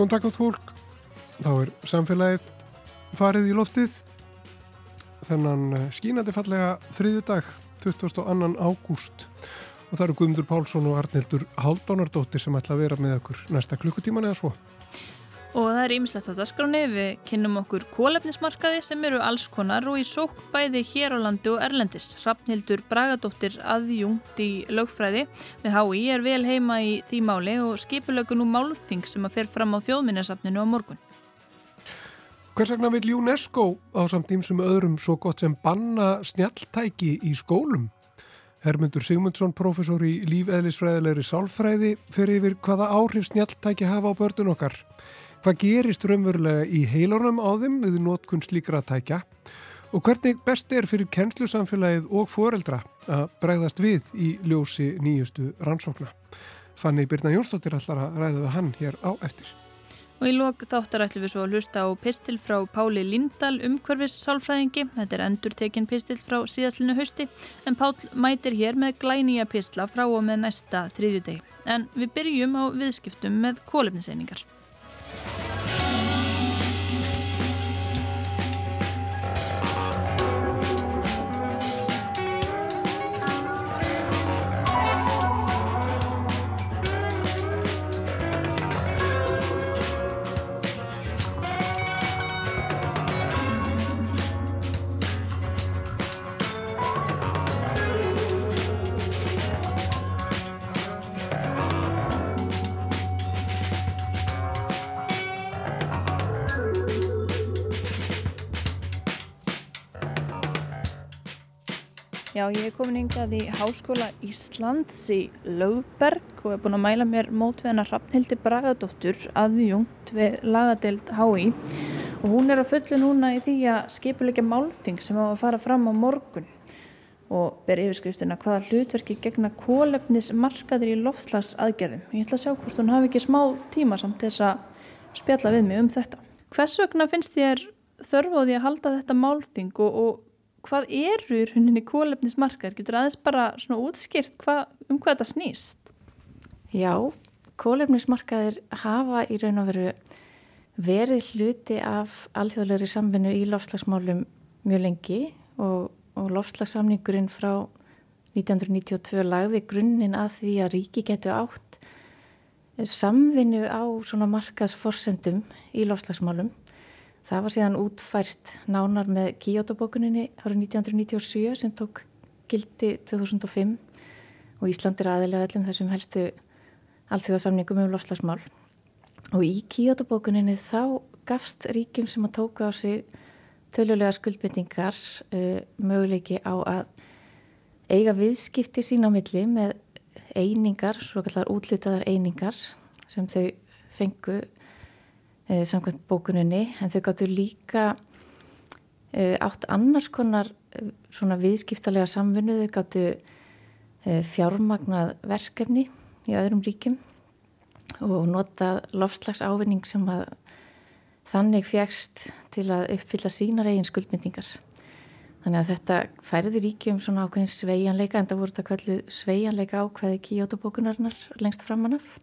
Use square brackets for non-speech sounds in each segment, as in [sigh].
Góðan takk átt fólk. Þá er samfélagið farið í loftið. Þennan eh, skínandi fallega þriðju dag, 22. ágúst. Og það eru Guðmundur Pálsson og Arnildur Haldónardóttir sem ætla að vera með okkur næsta klukkutíman eða svo. Og það er ýmislegt á dasgráni, við kynnum okkur kólefnismarkaði sem eru alls konar og í sók bæði hér á landi og erlendis. Rafnhildur Bragadóttir aðjungt í lögfræði við HÍ er vel heima í því máli og skipulögun og málþing sem að fer fram á þjóðminnesafninu á morgun. Hvers vegna vil UNESCO á samt ímsum öðrum svo gott sem banna snjaltæki í skólum? Hermundur Sigmundsson, professor í lífeðlisfræðilegri sálfræði, fer yfir hvaða áhrif snjaltæki hafa á börnun okkar. Hvað gerist raunverulega í heilunum á þeim við nótkunn slíkra tækja og hvernig best er fyrir kennslusamfélagið og foreldra að bregðast við í ljósi nýjustu rannsókna. Fanni Birna Jónsdóttir allar að ræða hann hér á eftir. Og í lok þáttar ætlum við svo að hlusta á pistil frá Páli Lindahl umhverfis sálfræðingi. Þetta er endur tekinn pistil frá síðastlinu hausti en Pál mætir hér með glænýja pistla frá og með næsta þriðjudegi. En við byrjum á viðskiptum með kólefniseiningar. Já, ég hef komin yngað í Háskóla Íslands í Lögberg og hef búin að mæla mér mótveðina Hrafnhildi Bragadóttur aðjungt við lagadeild HÍ og hún er að fullu núna í því að skipulegja málþing sem á að fara fram á morgun og ber yfirskriftina hvaða hlutverki gegna kólefnismarkaður í lofslags aðgerðum. Ég ætla að sjá hvort hún hafi ekki smá tíma samt þess að spjalla við mig um þetta. Hvers vegna finnst þér þörf á því að halda þetta málþing og, og hvað eru í rauninni kólefnismarkar? Getur aðeins bara svona útskýrt hva, um hvað þetta snýst? Já, kólefnismarkaðir hafa í raun og veru verið hluti af alþjóðlegri samvinnu í lofslagsmálum mjög lengi og, og lofslagssamningurinn frá 1992 lagði grunninn að því að ríki getur átt samvinnu á svona markaðsforsendum í lofslagsmálum Það var síðan útfært nánar með Kyoto-bókuninni árið 1997 sem tók gildi 2005 og Ísland er aðilega öllum þessum helstu allþjóðasamningum um lofslagsmál. Og í Kyoto-bókuninni þá gafst ríkjum sem að tóka á sig tölulega skuldbendingar uh, möguleiki á að eiga viðskipti sín á milli með einingar, svo kallar útlutaðar einingar sem þau fengu e, samkvæmt bókuninni en þau gáttu líka e, átt annars konar e, svona viðskiptalega samvinnu þau gáttu fjármagnað verkefni í öðrum ríkjum og nota lofslags ávinning sem að þannig fjækst til að uppfylla sínar eigin skuldmyndingar. Þannig að þetta færði ríkjum svona ákveðin sveianleika en það voru þetta kvöldu sveianleika ákveði kíjótobókunarnar lengst framanaf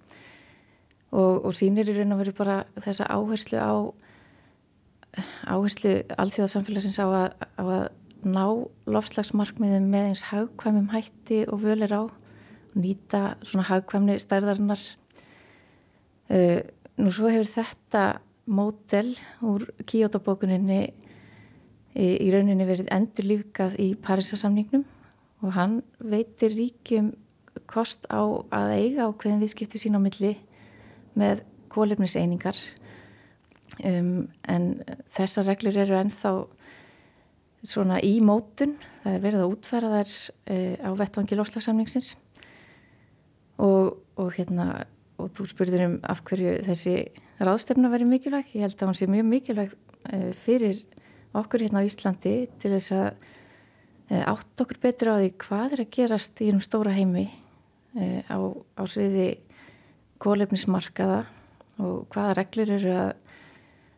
og, og sínir í raun og veru bara þessa áherslu á áherslu alþjóðarsamfélagsins á að, á að ná lofslagsmarkmiðum með eins haugkvæmum hætti og völir á. Nýta svona haugkvæmni stærðarinnar. Uh, nú svo hefur þetta mótel úr kíótabókuninni í, í rauninni verið endur lífgað í Parísasamningnum og hann veitir ríkjum kost á að eiga á hvernig viðskipti sín á milli með kólefniseiningar um, en þessar reglur eru ennþá svona í mótun. Það er verið að útfæra þær uh, á vettvangi lofslagsamningsins og, og hérna og þú spurður um af hverju þessi ráðstefna verið mikilvæg. Ég held að hún sé mjög mikilvæg uh, fyrir okkur hérna á Íslandi til þess að uh, átt okkur betur á því hvað er að gerast í einum stóra heimi á, á sviði kólefnismarkaða og hvaða reglur eru að,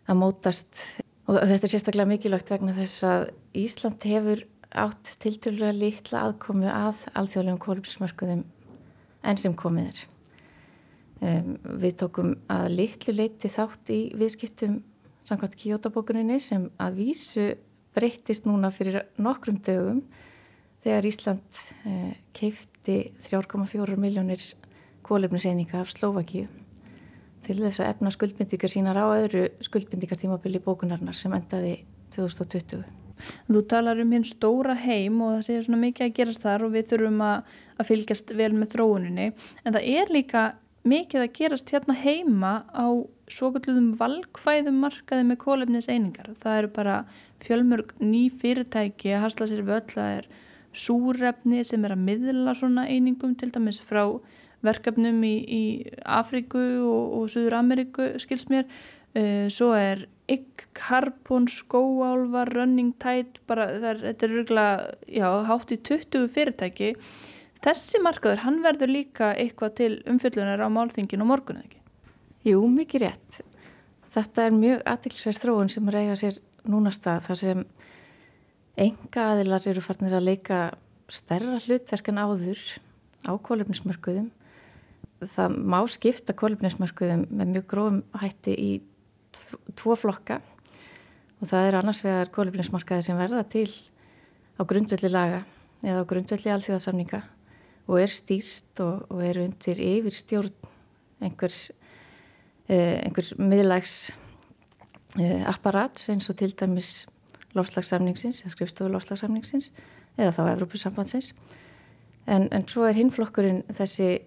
að mótast og þetta er sérstaklega mikilvægt vegna þess að Ísland hefur átt tilturlega litla aðkomi að alþjóðlegum kólefnismarkaðum enn sem komið er. Um, við tókum að litlu leiti þátt í viðskiptum samkvæmt Kyoto-bókuninni sem að vísu breyttist núna fyrir nokkrum dögum þegar Ísland eh, keifti 3,4 miljónir kólefniseininga af Slovakíu til þess að efna skuldbindingar sínar á öðru skuldbindingartímabili bókunarnar sem endaði 2020. Þú talar um hérna stóra heim og það sé svona mikið að gerast þar og við þurfum að, að fylgjast vel með þróuninni en það er líka mikið að gerast hérna heima á svokulluðum valkvæðum markaði með kólefnis einingar. Það eru bara fjölmörg ný fyrirtæki að hasla sér völl, það er súrefni sem er að miðla svona einingum til dæmis frá verkefnum í, í Afríku og, og Suður Ameríku skils mér. Uh, svo er ygg, karbon, skóálvar running tide, bara er, þetta er röglega, já, hátt í 20 fyrirtæki. Þessi markaður, hann verður líka eitthvað til umfyllunar á málþingin og morgun, ekki? Jú, mikið rétt. Þetta er mjög aðtilsverð þróun sem reyja sér núna stað þar sem enga aðilar eru farnir að leika stærra hlutverk en áður á kólefnismörkuðum það má skipta kólefnismörkuðum með mjög grófum hætti í tvo flokka. Og það er annars vegar kólefnismarkaði sem verða til á grundvelli laga eða á grundvelli alþjóðasamninga og er stýrt og, og er undir yfir stjórn einhvers, eh, einhvers miðlags eh, apparat eins og til dæmis lofslagssamningsins, eða skrifstofu lofslagssamningsins eða þá Evrópusambandsins. En, en svo er hinflokkurinn þessi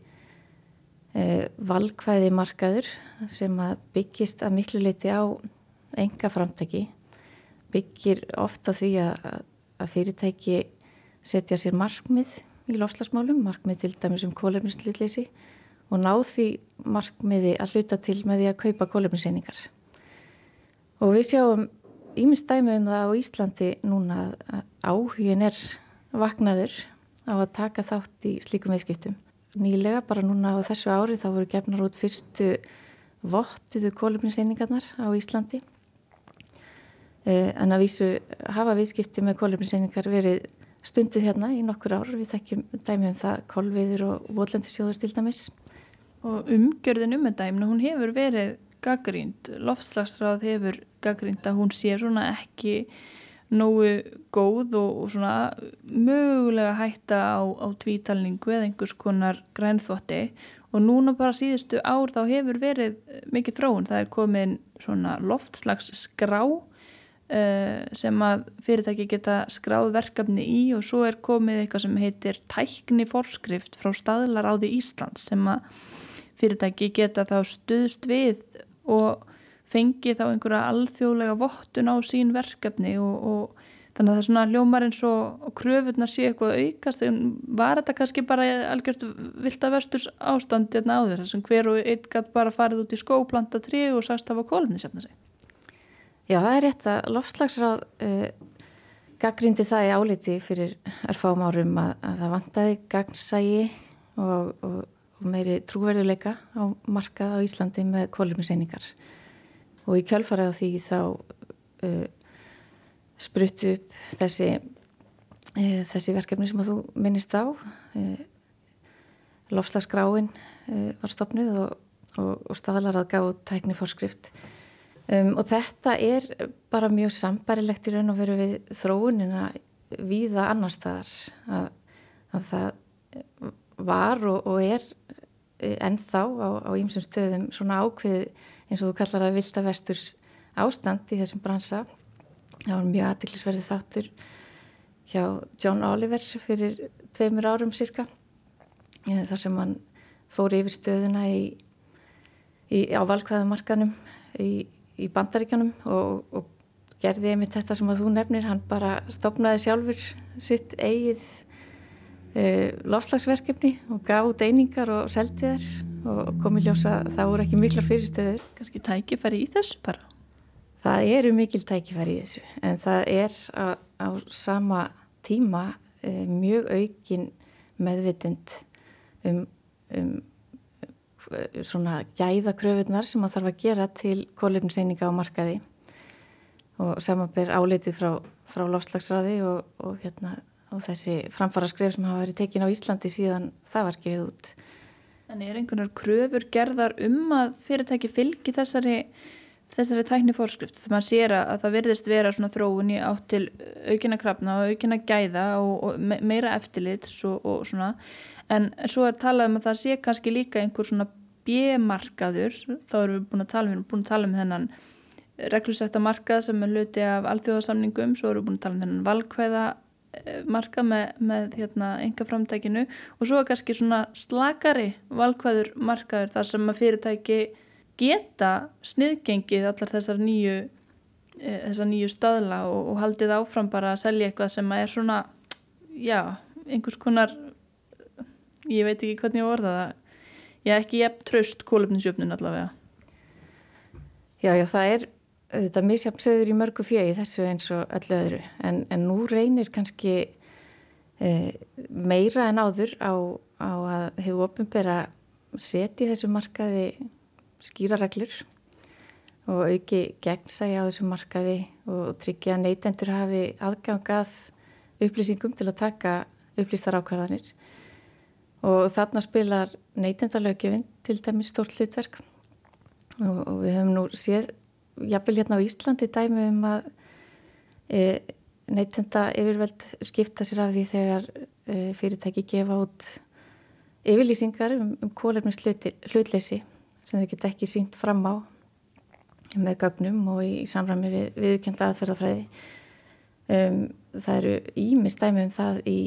valkvæði markaður sem byggist að miklu leiti á enga framtæki byggir ofta því að, að fyrirtæki setja sér markmið í lofslagsmálum, markmið til dæmis um kólefnislýtleysi og náð því markmiði að hluta til með því að kaupa kólefniseiningar og við sjáum ímest dæmi um það á Íslandi núna að áhugin er vaknaður á að taka þátt í slíkum viðskiptum. Nýlega bara núna á þessu ári þá voru gefnar út fyrstu vottuðu kólumninseiningarnar á Íslandi. Eh, en að vísu hafa viðskipti með kólumninseiningar verið stunduð hérna í nokkur ár. Við þekkjum dæmi um það kolviður og votlendisjóður til dæmis. Og umgjörðin um þetta, hún hefur verið gaggrínd, loftslagsráð hefur gaggrínd að hún sé svona ekki nógu góð og, og svona mögulega hætta á, á tvítalningu eða einhvers konar grænþvotti. Og núna bara síðustu ár þá hefur verið mikið þróun, það er komin svona loftslagsskrá uh, sem að fyrirtæki geta skráð verkefni í og svo er komið eitthvað sem heitir tækni forskrift frá staðlar á því Íslands sem að fyrirtæki geta þá stuðst við og fengi þá einhverja alþjóðlega vottun á sín verkefni og, og þannig að það er svona ljómar eins og, kröfunna sé eitthvað aukast en var þetta kannski bara algjört vilt að vesturs ástand hérna áður þess að hver og einn gætt bara farið út í skó, planta trí og sagst var kólumni sefna sig? Já, það er rétt að loftslagsráð uh, gaggrindi það í áliti fyrir erfáum árum að, að það vantaði gagnsægi og, og og meiri trúverðuleika á markað á Íslandi með kólumseiningar og í kjölfarið á því þá uh, spruttu upp þessi, uh, þessi verkefni sem að þú minnist á. Uh, lofslagsgráin uh, var stopnuð og, og, og staðlar að gá tækni fórskrift um, og þetta er bara mjög sambarilegt í raun og veru við þróunina viða annar staðar að, að það var og, og er eh, ennþá á ímsum stöðum svona ákveð eins og þú kallar að vilda vesturs ástand í þessum bransa. Það var mjög aðtiklisverði þáttur hjá John Oliver fyrir tveimur árum cirka eh, þar sem hann fór yfir stöðuna í, í, á valkvæðamarkanum í, í bandaríkjanum og, og gerði einmitt þetta sem að þú nefnir, hann bara stopnaði sjálfur sitt eigið uh, lofslagsverkefni og gaf út einingar og seldi þær og komi ljósa það voru ekki miklar fyrirstöður. Kanski tækifæri í þessu bara? Það eru mikil tækifæri í þessu en það er á, á sama tíma uh, mjög aukin meðvitund um, um svona gæðakröfunar sem að þarf að gera til kólefniseininga á markaði og samanber áleitið frá, frá lofslagsræði og, og hérna og þessi framfara skref sem hafa verið tekin á Íslandi síðan það var gefið út. En er einhverjar kröfur gerðar um að fyrirtæki fylgi þessari, þessari tækni fórskrift? Þegar maður sér að það verðist vera svona þróun í átt til aukina krafna og aukina gæða og, og meira eftirlits og, og svona. En svo er talað um að það sé kannski líka einhver svona bjemarkaður, þá erum við búin að tala, við erum búin að tala um þennan reglusetta markað sem er hluti af alþjóðasamningum, svo erum við búin að tala um þennan valkvæða marka með, með hérna, enga framtækinu og svo kannski svona slakari valkvæður markaður þar sem að fyrirtæki geta sniðgengið allar þessar nýju e, þessar nýju staðla og, og haldið áfram bara að selja eitthvað sem er svona já, einhvers konar ég veit ekki hvernig ég orða það ég er ekki jægt tröst kólöfninsjöfnun allavega. Já, já, það er þetta misjafnsauður í mörgu fjögi þessu eins og öllu öðru. En, en nú reynir kannski e, meira en áður á, á að hefur ofinbera seti þessu markaði skýrareglur og auki gegnsægi á þessu markaði og tryggja að neytendur hafi aðgangað upplýsingum til að taka upplýstar ákvarðanir. Og þarna spilar neytendalögjöfinn til dæmis stórt hlutverk. Og, og við höfum nú séð jáfnvel hérna á Íslandi dæmi um að e, neytenda yfirveld skipta sér af því þegar e, fyrirtæki gefa út yfirlýsingar um, um kólefnins hlutleysi sem þau geta ekki sínt fram á með gögnum og í samræmi við viðkjönda aðferðafræði. Um, það eru ímis dæmi um það í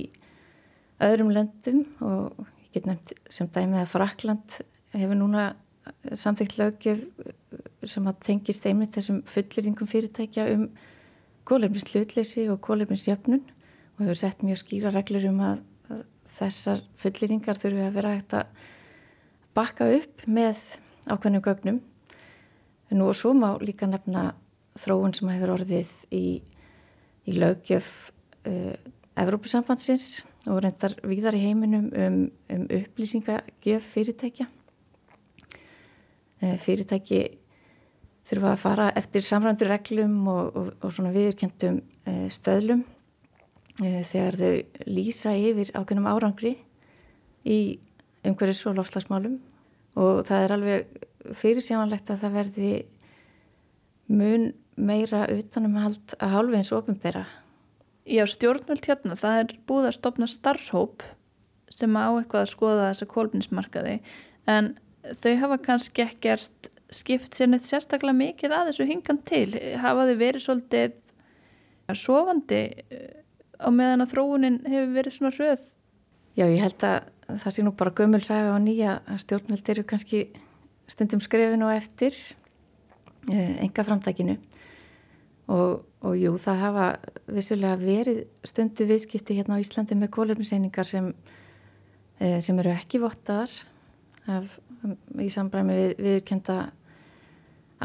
öðrum löndum og ég get nefnt sem dæmi að Frakland hefur núna samþygt lögjöf sem að tengist einmitt þessum fullirðingum fyrirtækja um kólefnins hlutleysi og kólefnins jöfnun og hefur sett mjög skýra reglur um að, þessar fullirðingar þurfi að vera hægt að bakka upp með ákveðnum gögnum. Nú og svo má líka nefna þróun sem hefur orðið í, í lögjöf uh, Evrópusambandsins og reyndar víðar í heiminum um, um upplýsingagjöf fyrirtækja. Uh, fyrirtæki þurfa að fara eftir samrændur reglum og, og, og svona viðurkjöndum uh, stöðlum uh, þegar þau lýsa yfir ákveðnum árangri í umhverjus og lofslagsmálum og það er alveg fyrirsjámanlegt að það verði mun meira utanumhald að hálfi eins og ofinbera. Já, stjórnvöld hérna, það er búið að stopna starfshóp sem á eitthvað að skoða þessa kólfinsmarkaði en þau hafa kannski ekkert skipt sér neitt sérstaklega mikið að þessu hingan til. Hafa þið verið svolítið sofandi eh, á meðan að þróunin hefur verið svona hröð? Já, ég held að það sé nú bara gömulsaga og nýja að stjórnvöld eru kannski stundum skrefinu og eftir enga eh, framtækinu og, og jú, það hafa vissulega verið stundu viðskipti hérna á Íslandi með kólefniseiningar sem, eh, sem eru ekki vottaðar af, í sambræmi við, viðkjönda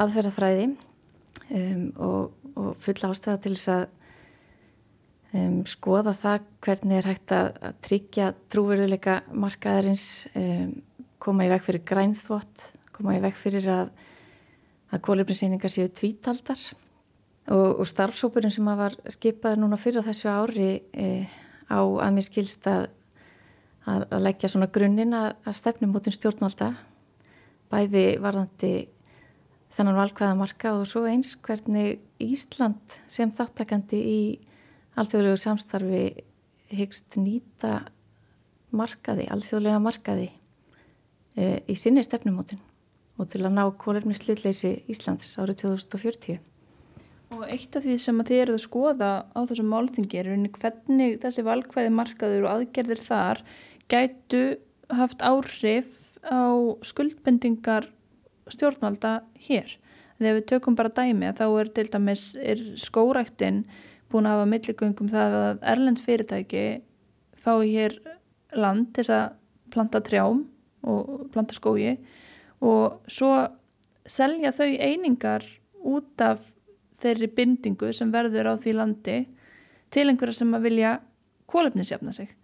aðferðafræði um, og, og full ástæða til þess að um, skoða það hvernig er hægt að, að tryggja trúveruleika markaðarins um, koma í veg fyrir grænþvott, koma í veg fyrir að, að kólefninseiningar séu tvítaldar. Og, og starfsópurinn sem var skipað núna fyrir þessu ári e, á að mér skilst að, að leggja svona grunninn að stefnum mútin stjórnvalda bæði varðandi þennan valkvæða marka og svo eins hvernig Ísland sem þáttakandi í alþjóðlegu samstarfi hyggst nýta markaði, alþjóðlega markaði e, í sinni stefnumótin og til að ná kólefni slutleysi Íslands árið 2040. Og eitt af því sem að þið eruð að skoða á þessum málþingi er hvernig þessi valkvæði markaður og aðgerðir þar gætu haft áhrif á skuldbendingar stjórnvalda hér. Þegar við tökum bara dæmi að þá er til dæmis er skóræktin búin að hafa milligöngum það að Erlend fyrirtæki fái hér land til að planta trjám og planta skógi og svo selja þau einingar út af þeirri bindingu sem verður á því landi til einhverja sem að vilja kólefnisjafna sig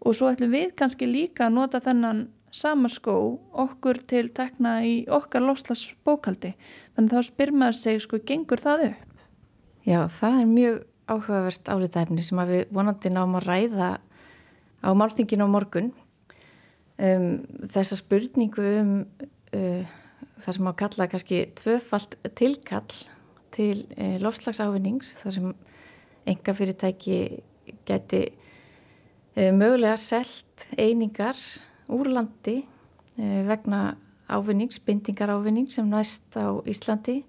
og svo ætlum við kannski líka að nota þennan sama skó okkur til tekna í okkar lofslags bókaldi þannig þá spyr maður sig sko, gengur það upp? Já, það er mjög áhugavert álitæfni sem við vonandi náum að ræða á máltingin á morgun um, þessa spurningu um uh, það sem á kalla kannski tvöfalt tilkall til uh, lofslagsávinnings þar sem enga fyrirtæki geti uh, mögulega selt einingar úr landi uh, vegna ávinnings, bindingar ávinning sem næst á Íslandi.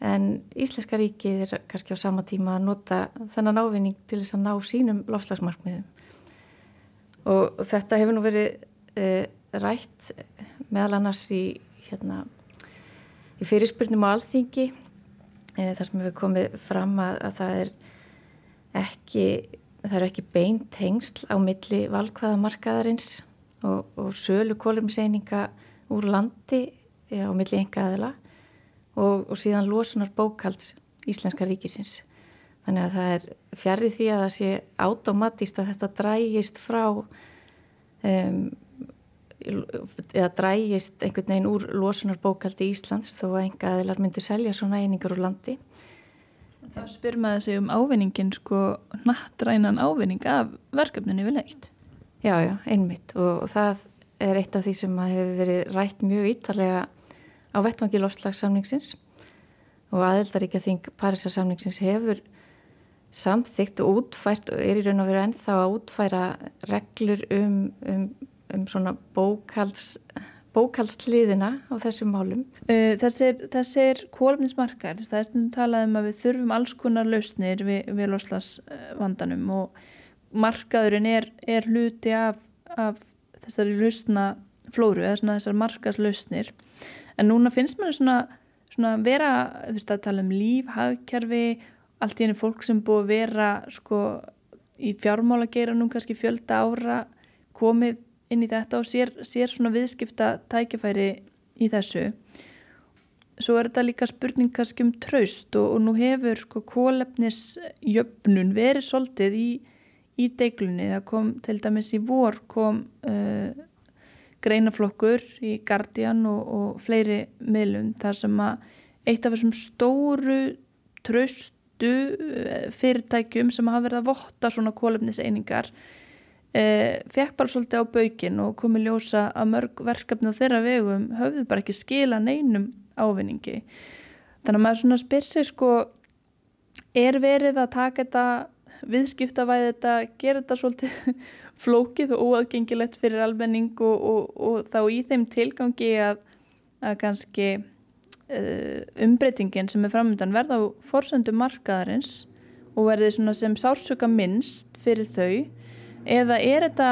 En Íslenska ríkið er kannski á sama tíma að nota þennan ávinning til þess að ná sínum lofslagsmarkmiðum og þetta hefur nú verið uh, rætt meðal annars í, hérna, í fyrirspurnum á alþingi uh, þar sem hefur komið fram að, að það er ekki það er ekki beint tengsl á milli valkvæðamarkaðarins og, og sölu kólumseininga úr landi á milli enga aðila og, og síðan losunar bókalds Íslenska ríkisins þannig að það er fjarrið því að það sé átomatist að þetta drægist frá um, eða drægist einhvern veginn úr losunarbókaldi Íslands þó að enga aðilar myndur selja svona einingar úr landi. Þá spyr maður sig um ávinningin sko nattrænan ávinning af verkefninu við leitt. Já, já, einmitt og það er eitt af því sem hefur verið rætt mjög ítalega á vettvangi lofslagssamningsins og aðeldaríkja þing Parísarsamningsins hefur samþygt og útfært og er í raun og veru ennþá að útfæra reglur um, um um svona bókalds bókaldsliðina á þessum málum. Uh, þessir, þessir kólumnismarkar, það er talað um að við þurfum alls konar lausnir við, við loslasvandanum og markaðurinn er, er hluti af, af þessari lausna flóru eða þessar markaslausnir en núna finnst mér svona, svona vera, þú veist að tala um líf, hagkerfi, allt í henni fólk sem búið að vera sko í fjármálageiranum kannski fjölda ára komið inn í þetta og sér, sér svona viðskipta tækifæri í þessu. Svo er þetta líka spurning kannski um traust og, og nú hefur sko kólefnisjöfnun verið svolítið í, í deiglunni. Það kom til dæmis í vor kom uh, greinaflokkur í Guardian og, og fleiri miðlum þar sem að eitt af þessum stóru traustu uh, fyrirtækjum sem hafa verið að votta svona kólefniseiningar e, fekk bara svolítið á baukin og komið ljósa að mörg verkefni á þeirra vegum höfðu bara ekki skila neinum ávinningi. Þannig að maður svona spyr sig sko er verið að taka þetta viðskiptavæði þetta, gera þetta svolítið [laughs] flókið og óaðgengilegt fyrir almenning og, og, og þá í þeim tilgangi að, að kannski uh, umbreytingin sem er framöndan verða á forsöndu markaðarins og verði svona sem sársöka minnst fyrir þau. Eða er þetta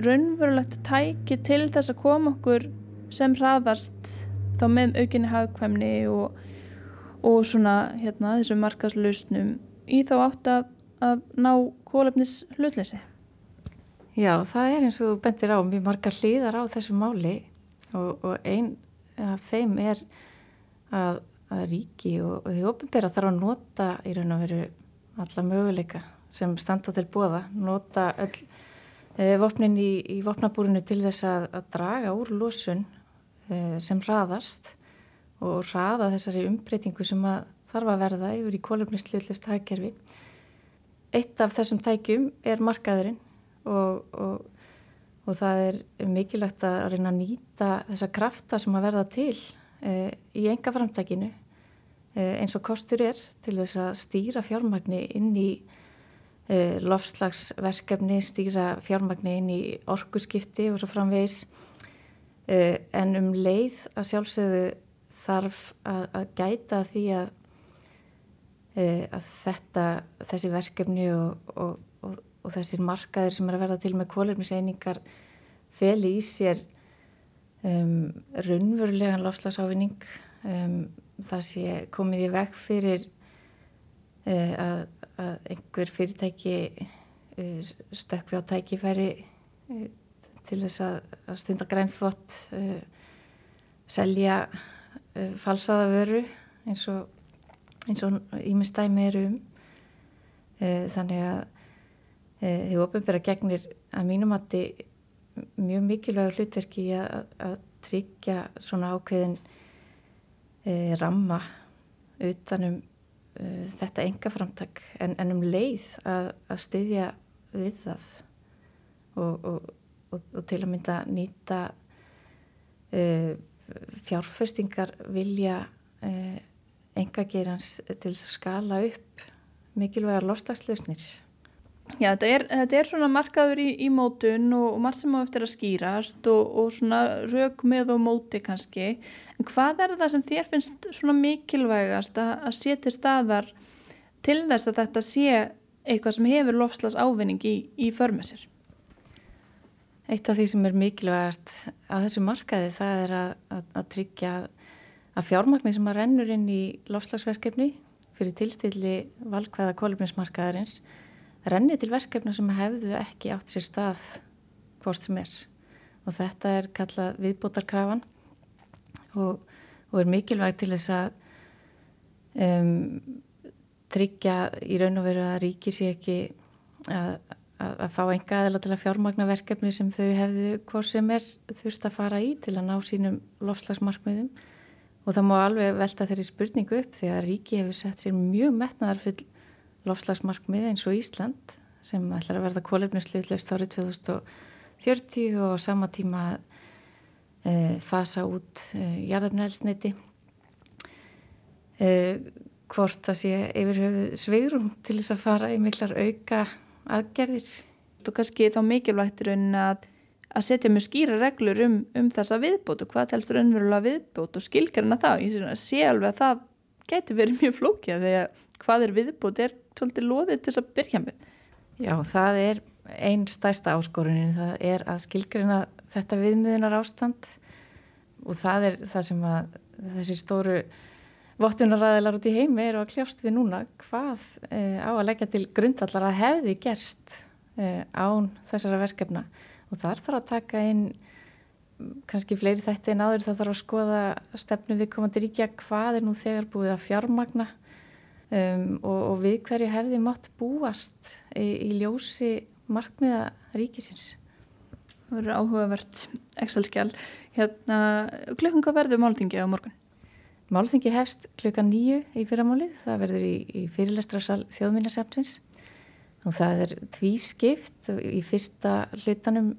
raunverulegt tæki til þess að koma okkur sem hraðast þá með aukinni hagkvæmni og, og svona hérna þessum markaslausnum í þá átt að, að ná kólefnis hlutleysi? Já, það er eins og þú bendir á mjög margar hlýðar á þessu máli og, og einn af þeim er að, að ríki og, og því ofinbera þarf að nota í raun og veru alla möguleika sem standa til bóða, nota öll e, vopnin í, í vopnabúrinu til þess að, að draga úr lósun e, sem hraðast og hraða þessari umbreytingu sem að þarf að verða yfir í kólumnistljóðlist hagkerfi. Eitt af þessum tækjum er markaðurinn og, og, og það er mikilvægt að reyna að nýta þessa krafta sem að verða til e, í enga framtækinu eins og kostur er til þess að stýra fjármagni inn í Eh, lofslagsverkefni, stýra fjármagni inn í orkuskipti og svo framvegis. Eh, en um leið að sjálfsögðu þarf að, að gæta því að, eh, að þetta, þessi verkefni og, og, og, og þessir markaðir sem er að verða til með kólefniseiningar feli í sér um, raunverulegan lofslagsávinning um, það sé komið í veg fyrir uh, að að einhver fyrirtæki uh, stökk við á tækifæri uh, til þess að, að stunda grænþvott selja falsaða vöru eins og eins og ímestæmi eru um þannig að því ofinbæra gegnir að mínum að þið mjög mikilvægur hlutverki að, að tryggja svona ákveðin ramma utanum uh, þetta enga framtak en, en um leið að, að styðja við það og, og og, og til að mynda nýta uh, fjárfestingar vilja uh, engagerans til að skala upp mikilvægar lofslagslausnir. Já, þetta er, þetta er svona markaður í, í mótun og, og marg sem á eftir að skýrast og, og svona rauk með og móti kannski. En hvað er það sem þér finnst svona mikilvægast að, að setja staðar til þess að þetta sé eitthvað sem hefur lofslags ávinning í, í förmessir? Eitt af því sem er mikilvægast að þessu markaði það er að, að, að tryggja að fjármagnir sem að rennur inn í lofslagsverkefni fyrir tilstilli valkvæða kólumnismarkaðarins renni til verkefna sem hefðu ekki átt sér stað hvort sem er. Og þetta er kallað viðbótarkrafan og, og er mikilvægt til þess að um, tryggja í raun og veru að ríki sé ekki að, að, að fá enga aðeila til að fjármagna verkefni sem þau hefðu hvort sem er þurft að fara í til að ná sínum lofslagsmarkmiðum og það má alveg velta þeirri spurningu upp því að ríki hefur sett sér mjög metnaðarfull lofslagsmarkmið eins og Ísland sem ætlar að verða kólefnisliðlust árið 2040 og sama tíma e, fasa út e, jarðarnælsneiti e, hvort það sé yfir höfuð sveirum til þess að fara í miklar auka aðgerðir. Þú kannski þá mikilvægt er að að setja mjög skýra reglur um, um þessa viðbót og hvað telst raunverulega viðbót og skilgarina það. Ég sé alveg að það geti verið mjög flókjað því að hvað er viðbót er svolítið loðið til þess að byrja með. Já, það er einn stærsta áskorunin, það er að skilgarina þetta viðmiðunar ástand og það er það sem að þessi stóru vottunaræðilar út í heimi eru að kljást við núna hvað e, á að leggja til grundvallar að hefði gerst e, án þessara verkefna og þar þarf að taka inn kannski fleiri þætti en áður það þarf að skoða stefnu viðkomandi ríkja hvað er nú þegar búið að fjármagna um, og, og við hverju hefði mátt búast í, í ljósi markmiða ríkisins. Það verður áhugavert Excel-skjál. Hérna, klukkan hvað verður málþingi á morgun? Málþingi hefst klukkan nýju í fyrramálið. Það verður í, í fyrirlestrasal þjóðminnarsefnsins og það er tvískipt í fyrsta hlutanum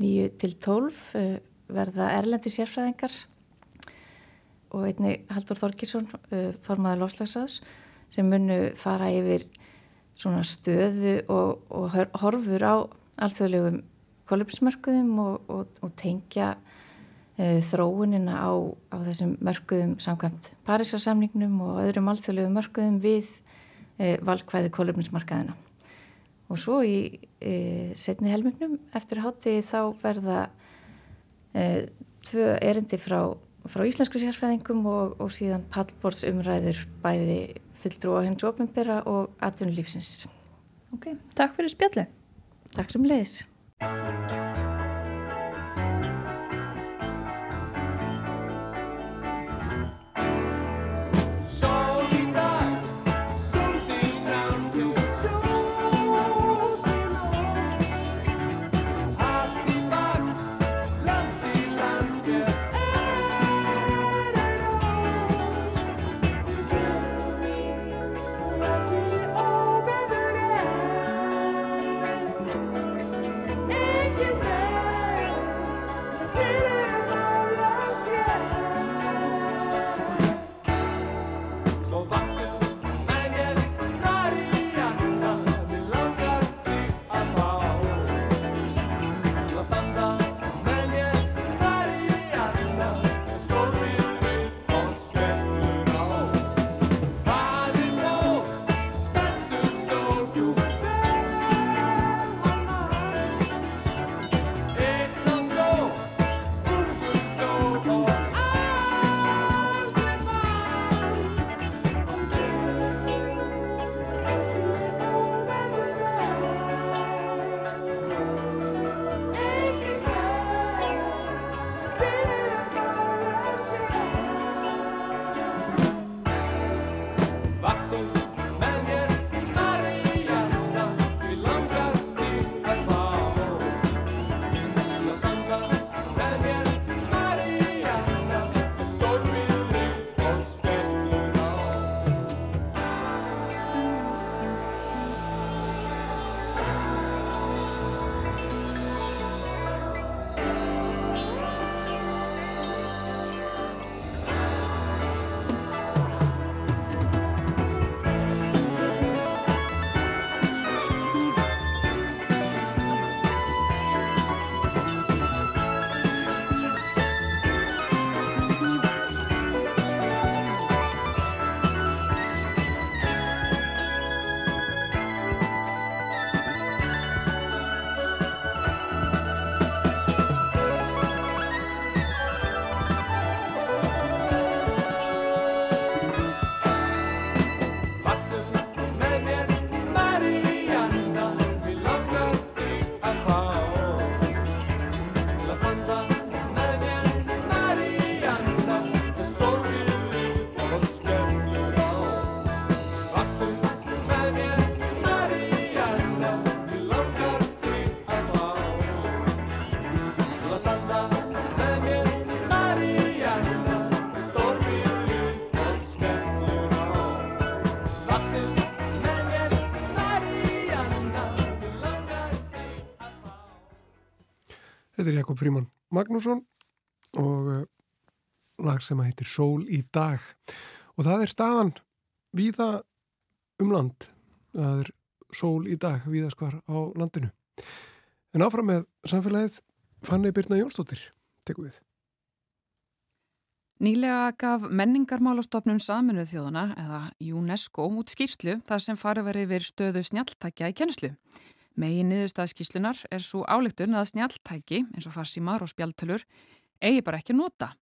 nýju til tólf eh, verða erlendi sérfræðingar og einni Haldur Þorkísson eh, formaður lofslagsraðs sem munu fara yfir svona stöðu og, og horfur á alþjóðlegum kolumsmörkuðum og, og, og tengja e, þróunina á, á þessum mörkuðum samkvæmt Parísarsamningnum og öðrum alþjóðlegum mörkuðum við e, valkvæði kolumnismarkaðina. Og svo í e, setni helmingnum eftir hátti þá verða e, tvö erindi frá, frá íslensku sérfræðingum og síðan pallborðsumræður bæði fulltrú á hens ofinbera og atvinnulífsins. Ok, takk fyrir spjallið. Takk sem leiðis. Þetta er Jakob Fríman Magnússon og uh, lag sem heitir Sól í dag. Og það er staðan víða um land. Það er sól í dag víðaskvar á landinu. En áfram með samfélagið Fanni Birna Jónsdóttir tekum við. Nýlega gaf menningarmálastofnun saminuð þjóðana eða UNESCO út skýrslu þar sem farið verið yfir stöðu snjaltækja í kennslu. Megin niðurstaðskíslunar er svo álegtun að snjaltæki eins og farsímar og spjaltölur eigi bara ekki nota.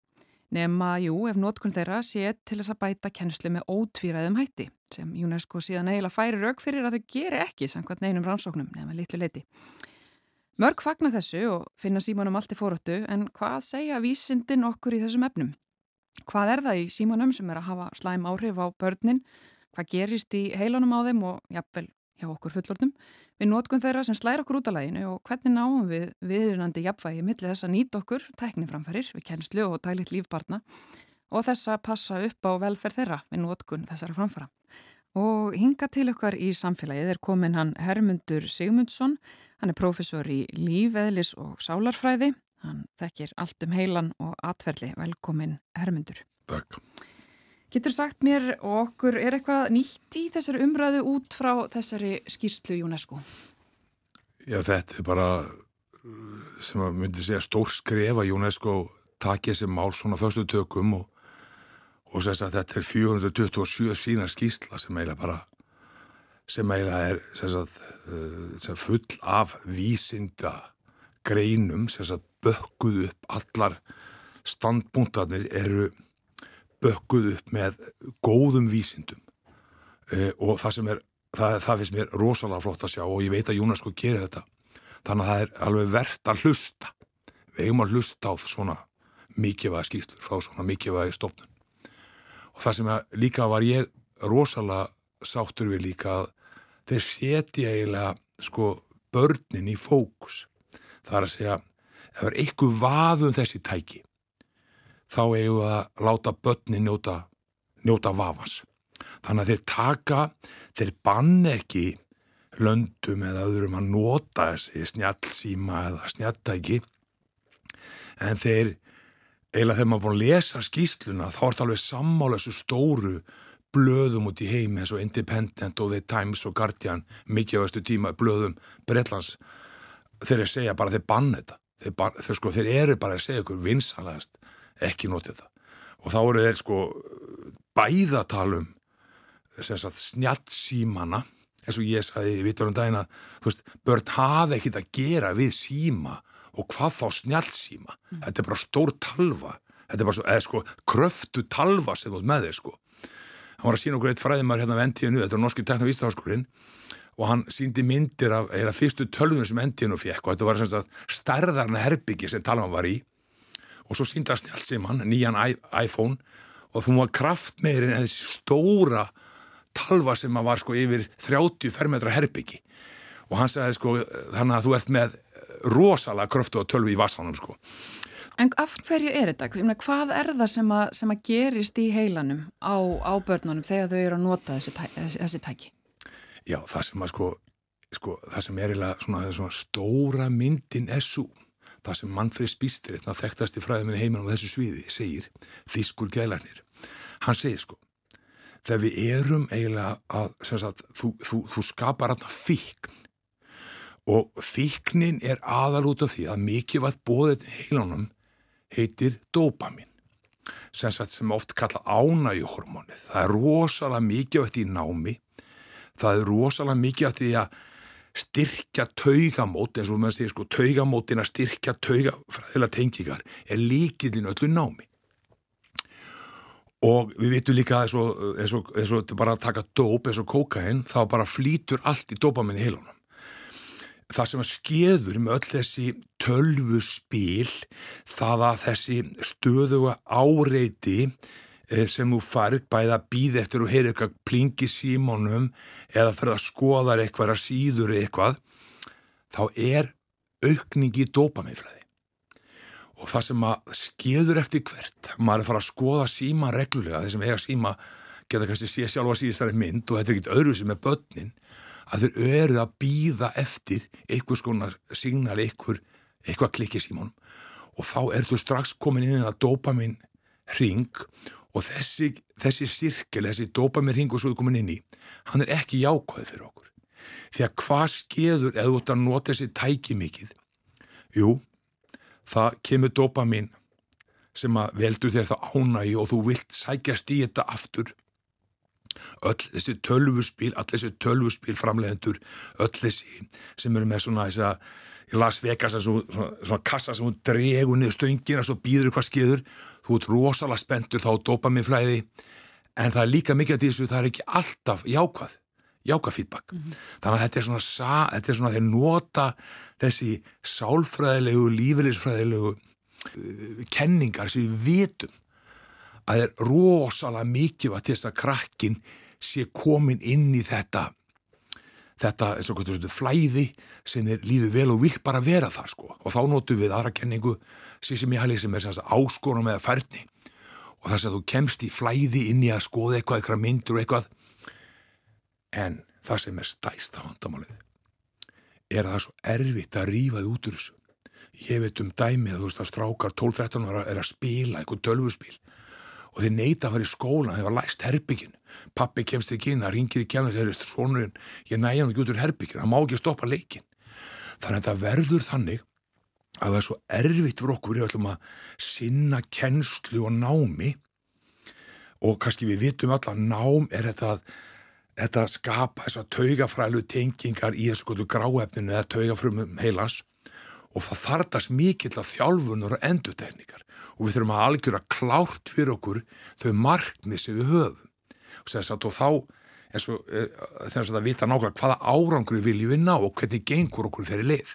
Nefna, jú, ef nótkunn þeirra sé til þess að bæta kennslu með ótvíraðum hætti sem UNESCO síðan eiginlega færi rauk fyrir að þau geri ekki samkvæmt neinum rannsóknum nefna litlu leiti. Mörg fagna þessu og finna símanum allt í fóröttu en hvað segja vísindin okkur í þessum efnum? Hvað er það í símanum sem er að hafa slæm áhrif á börnin? Hvað gerist í heilanum á þeim og jafnvel hjá okkur fullortum? Við nótkum þeirra sem slæra okkur út af læginu og hvernig náum við viðunandi jafnvægi millir þess að nýta okkur tækniframfærir við kennslu og tælitt lífbarna og þess að passa upp á velferð þeirra við nótkun þessara framfæra. Og hinga til okkar í samfélagið er komin hann Hermundur Sigmundsson, hann er profesor í lífeðlis og sálarfræði, hann þekkir allt um heilan og atverli, velkomin Hermundur. Takk. Getur sagt mér okkur, er eitthvað nýtt í þessari umræðu út frá þessari skýrstlu UNESCO? Já, þetta er bara sem að myndi segja stór skref að UNESCO takja þessi mál svona förstu tökum og, og sérst að þetta er 427 sína skýrsla sem eiginlega bara sem eiginlega er sérst, sem full af vísinda greinum, sérst að bökkuð upp allar standbúntarnir eru bökkuð upp með góðum vísindum. Uh, og það sem er, það, það finnst mér rosalega flott að sjá og ég veit að Jónas sko gerir þetta. Þannig að það er alveg verðt að hlusta. Við eigum að hlusta á svona mikilvæga skýrslur, fá svona mikilvægi stofnun. Og það sem að líka var ég rosalega sáttur við líka að þeir setja eiginlega sko börnin í fókus. Það er að segja ef það er eitthvað vaðum þessi tæki þá eigum við að láta börni njóta, njóta vafans. Þannig að þeir taka, þeir bann ekki löndum eða öðrum að nota þessi snjálfsíma eða snjálftæki en þeir, eiginlega þegar maður búin að lesa skýsluna þá er þetta alveg sammála þessu stóru blöðum út í heimi eins og Independent og The Times og Guardian þessu tíma blöðum Breitlands þeir er segja bara þeir bann þetta. Þeir, ban, þeir, sko, þeir eru bara að segja ykkur vinsanlegast ekki notið það. Og þá eru þeir sko bæðatalum snjálfsímana eins og ég sagði í vitturum dæna veist, börn hafa ekkit að gera við síma og hvað þá snjálfsíma mm. þetta er bara stór talva. Þetta er bara svo, eða sko kröftu talva sem þú með þeir sko. Hann var að sína okkur eitt fræðimar hérna við NTNU þetta er norski teknovístaháskólinn og hann síndi myndir af eða fyrstu tölvunum sem NTNU fekk og þetta var stærðarna herbyggi sem talvan var í og svo síndi hann snjálfsíman, nýjan iPhone og þú var kraftmeirinn en þessi stóra talva sem var sko yfir 30 fermetra herbyggi og hann sagði sko þannig að þú ert með rosalega kröftu og tölvi í vassanum sko En af hverju er þetta? Hvað er það sem að, sem að gerist í heilanum á, á börnunum þegar þau eru að nota þessi, þessi, þessi tæki? Já, það sem að sko, sko það sem er svona, svona stóra myndin er svo það sem Manfred Spíster, þetta þekktast í fræðum heiminum á þessu sviði, segir þýskur gælarnir. Hann segir sko þegar við erum eiginlega að sagt, þú, þú, þú skapar aðna fíkn og fíknin er aðal út af því að mikið vað bóðið heilanum heitir dopamin sem, sem oft kalla ánægjuhormónið. Það er rosalega þetta í námi, það er rosalega mikið af því að styrkja taugamót, eins og maður segir sko taugamótin að styrkja taugafræðilega tengingar er líkillin öllu námi. Og við vitum líka eins og, eins og, eins og bara að taka dóp eins og kókain, þá bara flýtur allt í dópaminni heilunum það sem að skeður með öll þessi tölvu spil það að þessi stöðuga áreiti sem þú farið bæði að býða eftir og heyra eitthvað plingi símónum eða fyrir að skoða eitthvað að síður eitthvað þá er aukningi dópamifræði og það sem að skeður eftir hvert maður er að fara að skoða síma reglulega þeir sem eiga síma geta kannski sé sjálfa síðastari mynd og þetta er ekkit öðru sem er börnin að þeir eru að býða eftir einhvers konar signal, einhver, eitthvað klikki símónum og þá ertu strax komin inn að dopamin ring og þessi, þessi sirkel, þessi dopamin ring og svo er komin inn í, hann er ekki jákvæð fyrir okkur. Því að hvað skeður eða þú ætti að nota þessi tæki mikið? Jú, það kemur dopamin sem að veldur þér það ánægi og þú vilt sækjast í þetta aftur öll þessi tölvurspíl, all þessi tölvurspíl framlegendur, öll þessi sem eru með svona þess að í Las Vegas svona, svona, svona kassa sem hún dregur niður stöngina og býður hvað skiður þú ert rosalega spenntur þá dopa mér flæði en það er líka mikið af þessu það er ekki alltaf jákvæð jákvæð feedback mm -hmm. þannig að þetta er svona þetta er svona þeir nota þessi sálfræðilegu, lífeylisfræðilegu uh, kenningar sem við vitum að það er rosalega mikið að þess að krakkin sé komin inn í þetta þetta er svona flæði sem er líðu vel og vil bara vera það sko. Og þá notum við aðra kenningu ég hæli sem er áskonum eða færni. Og þess að þú kemst í flæði inn í að skoða eitthvað, eitthvað myndur og eitthvað. En það sem er stæst á handamálið er að það er svo erfitt að rýfa þið út úr þessu. Ég veit um dæmið, þú veist að strákar 12-13 ára er að spila eitthvað tölvurspil og þeir neyta að fara í skóla þeir var læst herbyggin pappi kemst ekki inn, það ringir í kemna eru svonurinn, ég næja hann ekki út úr herbyggin það má ekki stoppa leikin þannig að þetta verður þannig að það er svo erfitt fyrir okkur við ætlum að sinna kennslu og námi. Og kannski við vitum alltaf nám er þetta að þetta skapa þess að taugafrælu tengingar í þessu gráefninu eða taugafrumum heilans og það þartast mikill að þjálfunur og enduteknikar og við þurfum að algjöra klárt fyrir okkur þau markmið sem við höfum. Og að þá eins og þess að það vita nákvæmlega hvaða árangru viljum við ná og hvernig gengur okkur fyrir lið.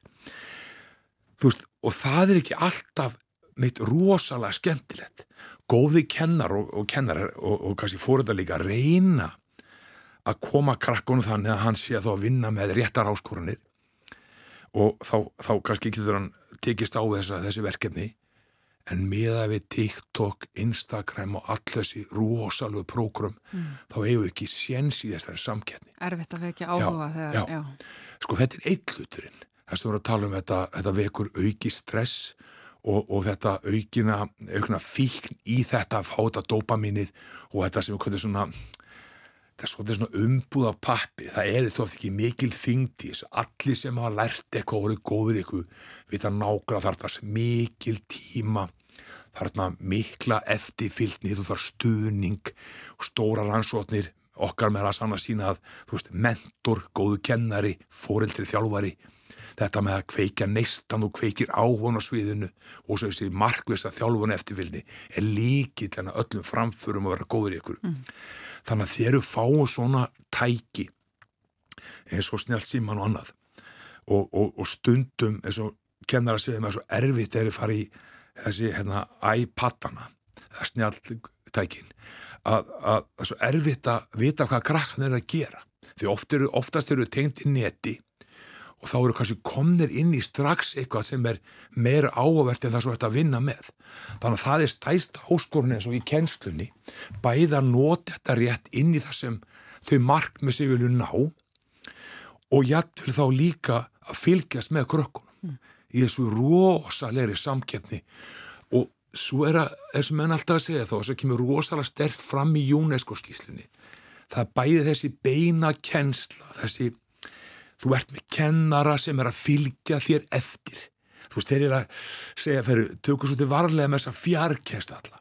Veist, og það er ekki alltaf meitt rosalega skemmtilegt. Góði kennar og, og kennar og, og kannski fór þetta líka að reyna að koma krakkunum þannig að hann sé að þá að vinna með réttar áskoranir og þá, þá kannski getur hann tekist á þessa, þessi verkefni en miða við TikTok, Instagram og all þessi rosalega prógrum mm. þá hefur ekki séns í þessari samkettni. Erfitt að vekja áhuga já, þegar, já. já. Sko þetta er eitluturinn. Þess að við vorum að tala um þetta, þetta vekur auki stress og, og þetta aukina, aukina fíkn í þetta að fá þetta dopaminnið og þetta sem við kvæðum svona það er svolítið svona umbúð af pappi. Það er þetta ofta ekki mikil þingdi allir sem hafa lært eitthvað og voruð góður eitthvað við það nákvæmlega þarf það mikil tíma þarna mikla eftirfylgni þú þarf stuðning og stóra rannsóknir okkar með að sanna sína að veist, mentor, góðu kennari fóreldri þjálfari þetta með að kveika neistan og kveikir áhvon á sviðinu og þessi markvisa þjálfun eftirfylgni er líkið til að öllum framförum að vera góður ykkur. Mm. Þannig að þeir eru fáið svona tæki eins og snjált síman og annað. Og, og, og stundum eins og kennar að segja með svo erfitt er að fara í þessi hérna iPad-ana eða snjált tækin að það er svo erfitt að vita hvað krakkan er að gera. Því oft eru, oftast eru tengt í neti og þá eru kannski komnir inn í strax eitthvað sem er meira áhugavert en það svo þetta að vinna með. Þannig að það er stæst áskorun eins og í kennslunni bæða að nota þetta rétt inn í það sem þau markmið sig vilju ná og jættil þá líka að fylgjast með krökkunum mm. í þessu rosalegri samkeppni og svo er að þessum menn alltaf að segja þá þess að kemur rosalega stert fram í UNESCO skíslunni það bæði þessi beina kennsla þessi þú ert með kennara sem er að fylgja þér eftir. Þú veist, þeir eru að segja fyrir tökur svo til varlega með þessa fjarkest alla.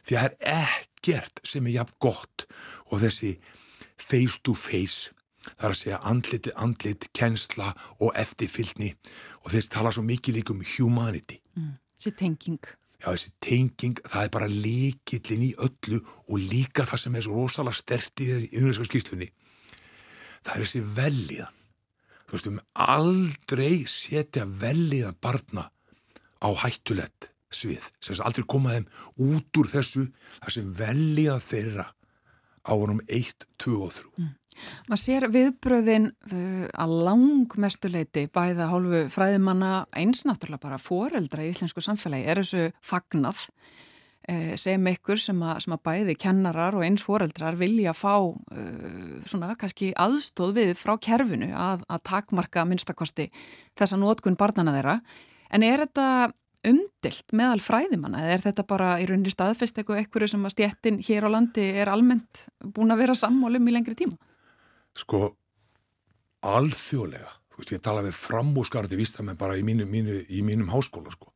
Því að það er ekkert sem er jafn gott og þessi face to face það er að segja andlit, andlit, kennsla og eftirfylgni. Og þessi tala svo mikið líka um humanity. Mm, þessi tenging. Já þessi tenging, það er bara líkillin í öllu og líka það sem er svo rosalega stert í innverðska skýslunni það er þessi velliðan þú veist, um aldrei setja velliða barna á hættulegt svið, sem aldrei koma þeim út úr þessu, það sem velliða þeirra á honum 1, 2 og 3. Mm. Maður sér viðbröðin uh, að langmestuleiti bæða hálfu fræðimanna eins náttúrulega bara foreldra í íslensku samfélagi er þessu fagnað sem ykkur sem að, sem að bæði kennarar og eins foreldrar vilja fá uh, svona kannski aðstóð við frá kerfinu að, að takmarka minnstakosti þessa nótkun barnana þeirra En er þetta umdilt meðal fræðimanna eða er þetta bara í rauninni staðfest eitthvað eitthvað sem að stjettin hér á landi er almennt búin að vera sammálum í lengri tíma? Sko, alþjóðlega, þú veist, ég tala við framúskarði vístamenn bara í, mínu, mínu, í mínum háskóla, sko.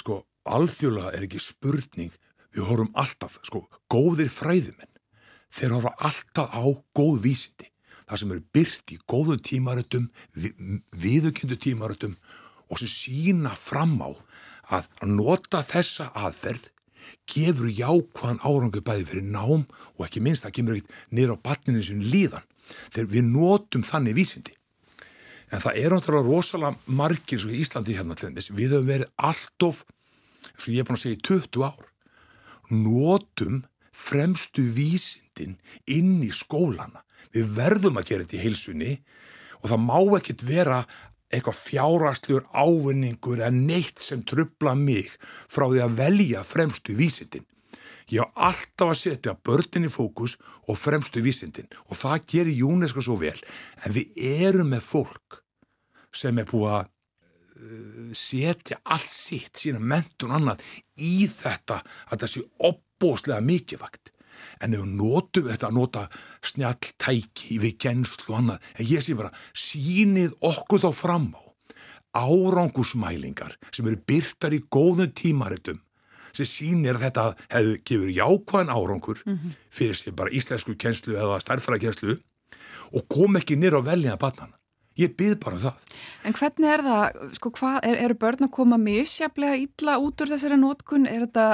Sko, alþjóðlega er ekki spurning, við horfum alltaf, sko, góðir fræðimenn, þeir horfa alltaf á góð vísindi. Það sem eru byrt í góðum tímarötum, við, viðökjöndu tímarötum og sem sína fram á að nota þessa aðferð gefur jákvæðan árangu bæði fyrir nám og ekki minnst það kemur ekkert niður á batninu sin líðan þegar við notum þannig vísindi. En það er náttúrulega rosalega margir svo í Íslandi hérna til þess við höfum verið allt of, eins og ég er búin að segja, 20 ár notum fremstu vísindin inn í skólana. Við verðum að gera þetta í heilsunni og það má ekkert vera eitthvað fjárastlur ávinningur eða neitt sem trubla mig frá því að velja fremstu vísindin. Ég á alltaf að setja börnin í fókus og fremstu vísindin og það gerir UNESCO svo vel en við erum með fólk sem er búið að setja allt sitt, sína mentun annað í þetta að það sé opbóslega mikilvægt en ef við notum þetta að nota snjalltæki við gennslu og annað, en ég sé bara sínið okkur þá fram á árangusmælingar sem eru byrtar í góðum tímaritum sem sínir að þetta hefur gefur jákvæðan árangur mm -hmm. fyrir sér bara íslensku kjenslu eða stærfræðkjenslu og kom ekki nýra á velja að batna ég byð bara um það. En hvernig er það, sko hvað, er, eru börn að koma misjaflega illa út úr þessari nótkun, er þetta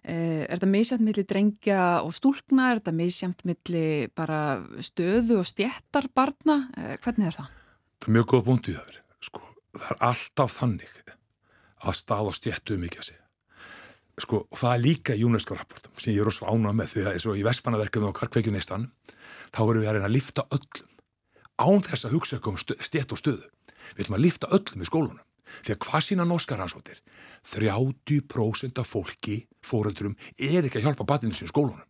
Eh, þetta misjæmt millir drengja og stúlna? Er þetta misjæmt millir bara stöðu og stjættar barna? Eh, hvernig er það? Það er mjög góð búndið þar. Sko, það er alltaf þannig að stað og stjættu ekki að segja. Sko, og það er líka í UNESCO-rapportum sem ég er rosalega ánað með því að eins og í Vestmannaverkjum og Karkveikjunistan þá erum við að reyna að lifta öllum án þess að hugsa um stjætt og stöðu. Við ætlum að lifta öllum í skólunum. Að hvað sína norskar rannsóttir? 30% af fólki, fóröldurum, er ekki að hjálpa batinu sín skólunum.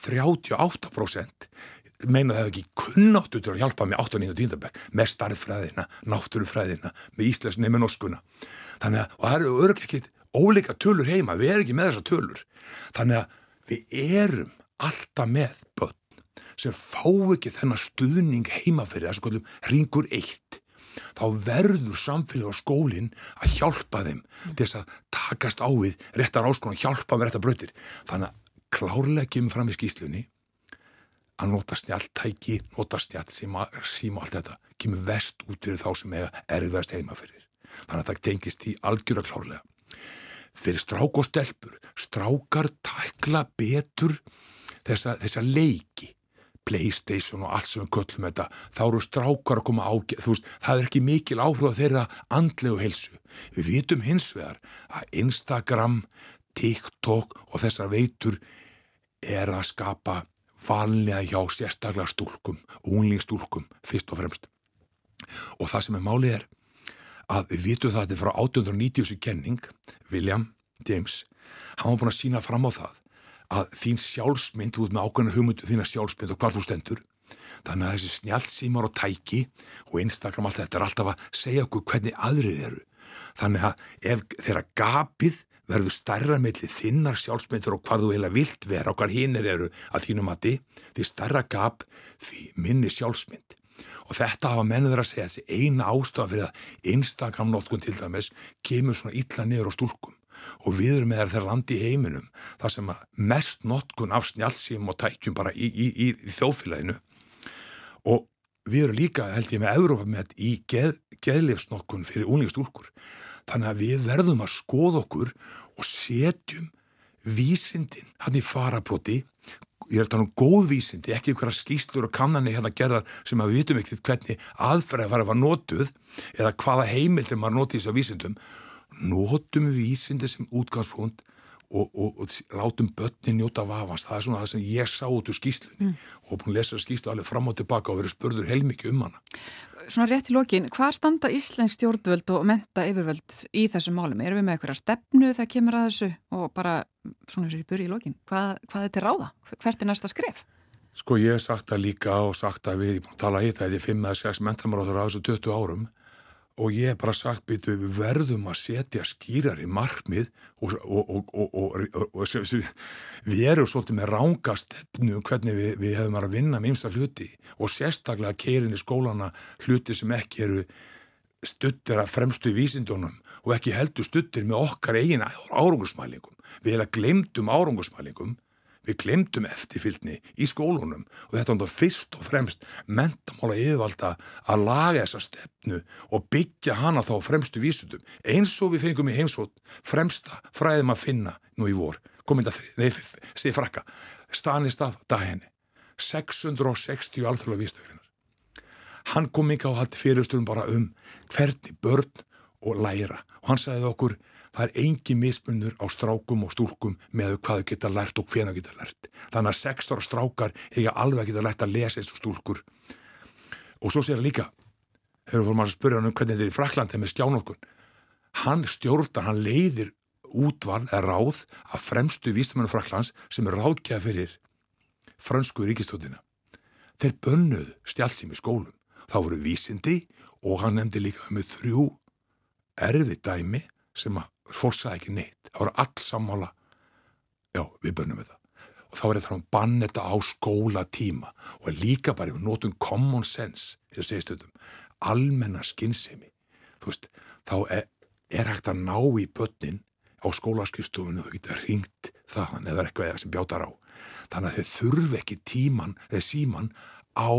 38% meina það ekki kunnáttu til að hjálpa með 8. og 10. bekk, með starffræðina, náttúrufræðina, með íslensni, með norskuna. Þannig að, og það eru örglega ekkit óleika tölur heima, við erum ekki með þessa tölur. Þannig að við erum alltaf með börn sem fá ekki þennan stuðning heima fyrir þessu kollum ringur eitt þá verður samfélag og skólinn að hjálpa þeim til þess að takast á við réttar áskon og hjálpa með réttar brötir. Þannig að klárlega kemur fram í skýslunni að nota snjáltæki, nota snjált síma, síma allt þetta, kemur vest út fyrir þá sem er erfiðast heima fyrir. Þannig að það tengist í algjör að klárlega. Fyrir strák og stelpur, strákar tækla betur þessa, þessa leiki Playstation og allt sem við köllum þetta, þá eru strákar að koma á, veist, það er ekki mikil áhuga þeirra andlegu helsu. Við vitum hins vegar að Instagram, TikTok og þessar veitur er að skapa vanlega hjá sérstaklega stúlkum, unglingstúlkum, fyrst og fremst. Og það sem er málið er að við vitum það að þetta er frá 1890 kenning, William James, hann var búin að sína fram á það að þín sjálfsmynd, þú ert með ákveðna hugmyndu þína sjálfsmynd og hvað þú stendur. Þannig að þessi snjálfsímar og tæki og Instagram allt þetta er alltaf að segja okkur hvernig aðrið eru. Þannig að ef þeirra gapið verður starra mellið þinnar sjálfsmyndur og hvað þú heila vilt vera og hvað hinnir eru að þínum að þið því starra gap því minni sjálfsmynd. Og þetta hafa menniður að segja þessi eina ástofa fyrir að Instagram notkun til dæmis kemur svona illa niður á stúlkum og við erum með þeirra landi í heiminum þar sem að mest notkun af snjálfsým og tækjum bara í, í, í, í þjófélaginu og við erum líka held ég með Európa með í geð, geðlifsnokkun fyrir úningstúlkur þannig að við verðum að skoða okkur og setjum vísindin hann í farabróti ég er að tala um góðvísindi, ekki einhverja skýslur og kannanir hérna gerðar sem að við vitum ekkert hvernig aðferði var að var notuð eða hvaða heimildir maður notið þess að vísindum notum vísindi sem útgangspunkt og, og, og látum börnin njóta vafans, það er svona það sem ég sá út úr skýslunni mm. og búin að lesa skýslu alveg fram og tilbaka og verið spurður heilmikið um hana. Svona rétt í lokin, hvað standa Íslensk stjórnvöld og menta yfirvöld í þessu málum? Erum við með eitthvað stefnu þegar kemur að þessu og bara svona þessu í buri í lokin, hvað, hvað er til ráða? Hvert er næsta skref? Sko ég hef sagt það líka og sagt að við, ég búin að tala hitt að þetta er 5-6 mentamáráður á þessu 20 árum og ég hef bara sagt býtu við verðum að setja skýrar í markmið og, og, og, og við erum svolítið með ránga stefnu um hvernig við, við hefum að vinna með einsta hluti og sérstaklega keirin í skólana hluti sem ekki eru stuttir að fremstu í vísindunum og ekki heldur stuttir með okkar eigin árangusmælingum. Við erum glemdum árangusmælingum Við glemdum eftirfylgni í skólunum og þetta var fyrst og fremst mentamála yfirvalda að laga þessa stefnu og byggja hana þá fremstu vísutum eins og við fengum í heimsótt fremsta fræðum að finna nú í vor komið það, segi frakka Stanistaf Dahenni 660 alþjóðlega vístöfrinar hann kom ekki á hætti fyrirstöðum bara um hvernig börn og læra. Og hann sagði okkur það er engi mismunur á strákum og stúlkum með hvað þau geta lært og hvena geta lært. Þannig að 6 ára strákar eiga alveg geta lært að lesa eins og stúlkur. Og svo sér það líka, þegar við fórum að spyrja hann um hvernig þetta er í Fraklandi með skjánolkun, hann stjórnar, hann leiðir útval eða ráð að fremstu výstumennu Fraklands sem er ráðkjað fyrir fransku ríkistóttina. Þeir bönnuð stjálfsým í skólum. Þá voru vísindi og hann nefndi líka með þrjú erfi dæmi sem að fólk sagði ekki neitt, það voru all sammála. Já, við bönnum við það. Og þá er þetta að banna þetta á skóla tíma og líka bara við notum common sense, ég segi stundum almenna skinnsemi þú veist, þá er, er hægt að ná í börnin á skólaskristofunum og þú getur ringt þaðan eða eitthvað sem bjátar á. Þannig að þau þurfi ekki tíman eða síman á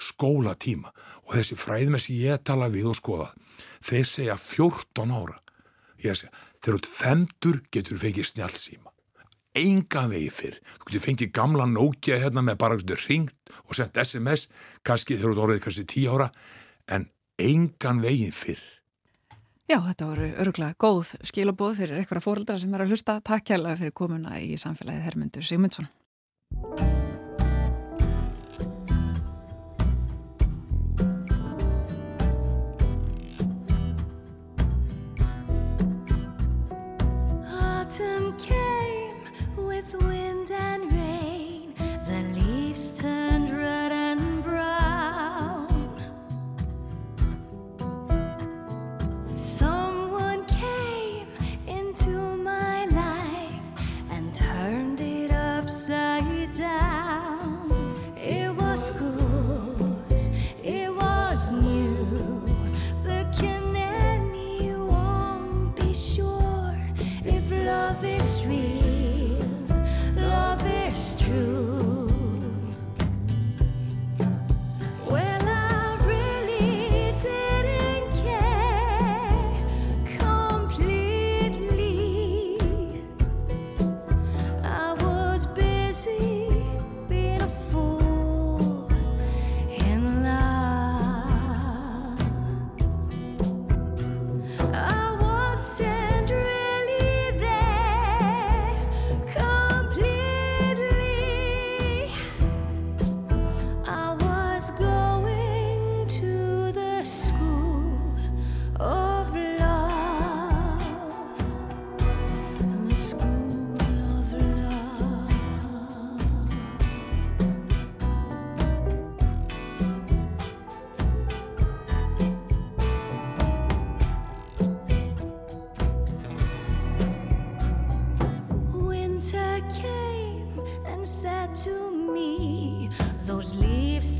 skólatíma. Og þessi fræðum sem ég tala við og skoða þeir segja 14 ára. Ég segja þegar út femtur getur fengið snjálfsíma enga vegi fyrr. Þú getur fengið gamla Nokia hérna með bara ringt og sendt SMS kannski þegar þú orðið kannski tí ára en engan veginn fyrr. Já, þetta voru öruglega góð skilabóð fyrir eitthvað fóröldra sem er að hlusta. Takk kærlega fyrir komuna í samfélagið Hermundur Sigmundsson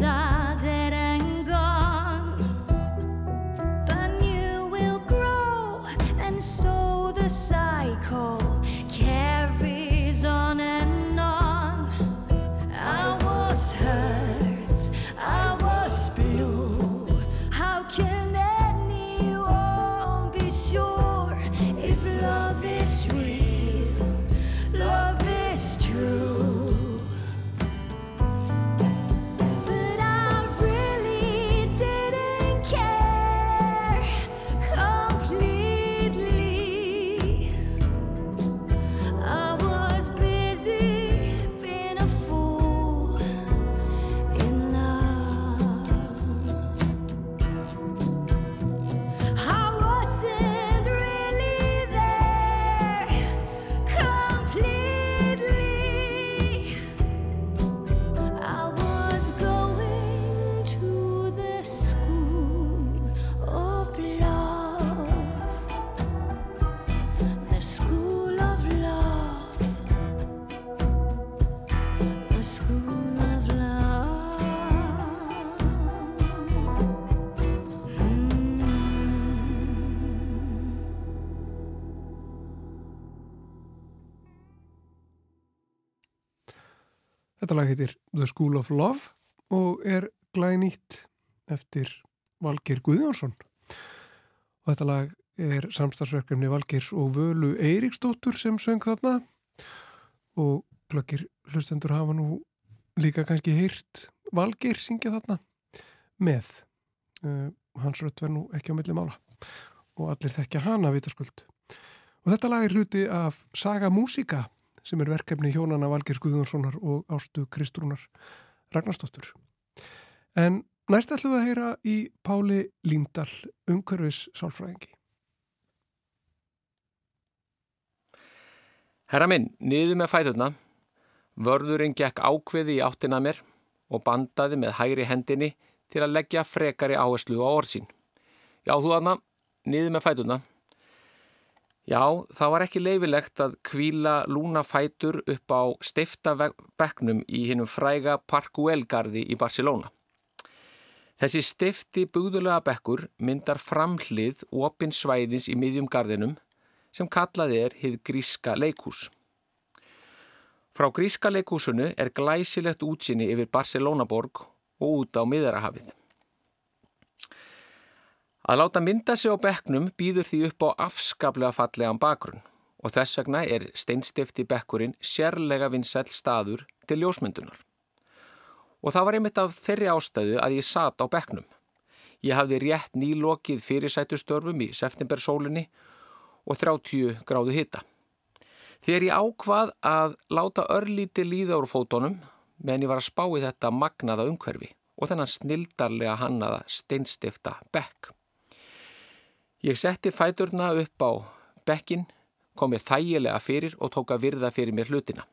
sad Þetta lag heitir The School of Love og er glænýtt eftir Valgir Guðjónsson. Og þetta lag er samstagsverkefni Valgirs og Völu Eiríksdóttur sem söng þarna og glöggir hlustendur hafa nú líka kannski heyrt Valgir syngja þarna með. Uh, hans rött verð nú ekki á milli mála og allir þekkja hana vitaskuld. Og þetta lag er hluti af Saga Músika sem er verkefni hjónana Valgir Guðjónssonar og Ástu Kristrúnar Ragnarstóttur. En næst ætlum við að heyra í Páli Líndal, umhverfis sálfræðingi. Herra minn, niður með fæturna. Vörðurinn gekk ákveði í áttina mér og bandaði með hægri hendinni til að leggja frekari áherslu á orðsín. Já, þú aðna, niður með fæturna. Já, það var ekki leifilegt að kvíla lúnafætur upp á stifta bekknum í hinnum fræga Parkuelgarði í Barcelona. Þessi stifti bugðulega bekkur myndar framhlið opin svæðins í miðjum gardinum sem kallaði er hið gríska leikús. Frá gríska leikúsunu er glæsilegt útsinni yfir Barcelona borg og út á miðarahafið. Að láta mynda sig á bekknum býður því upp á afskaplega fallegan bakgrunn og þess vegna er steinstifti bekkurinn sérlega vinsæl staður til ljósmyndunar. Og það var einmitt af þeirri ástæðu að ég satt á bekknum. Ég hafði rétt nýlokið fyrirsætustörfum í septembersólinni og 30 gráðu hitta. Þegar ég ákvað að láta örlíti líða úr fótonum meðan ég var að spá í þetta magnaða umhverfi og þennan snildarlega hannaða steinstifta bekk. Ég setti fæturna upp á bekkin, kom mér þægilega fyrir og tók að virða fyrir mér hlutina.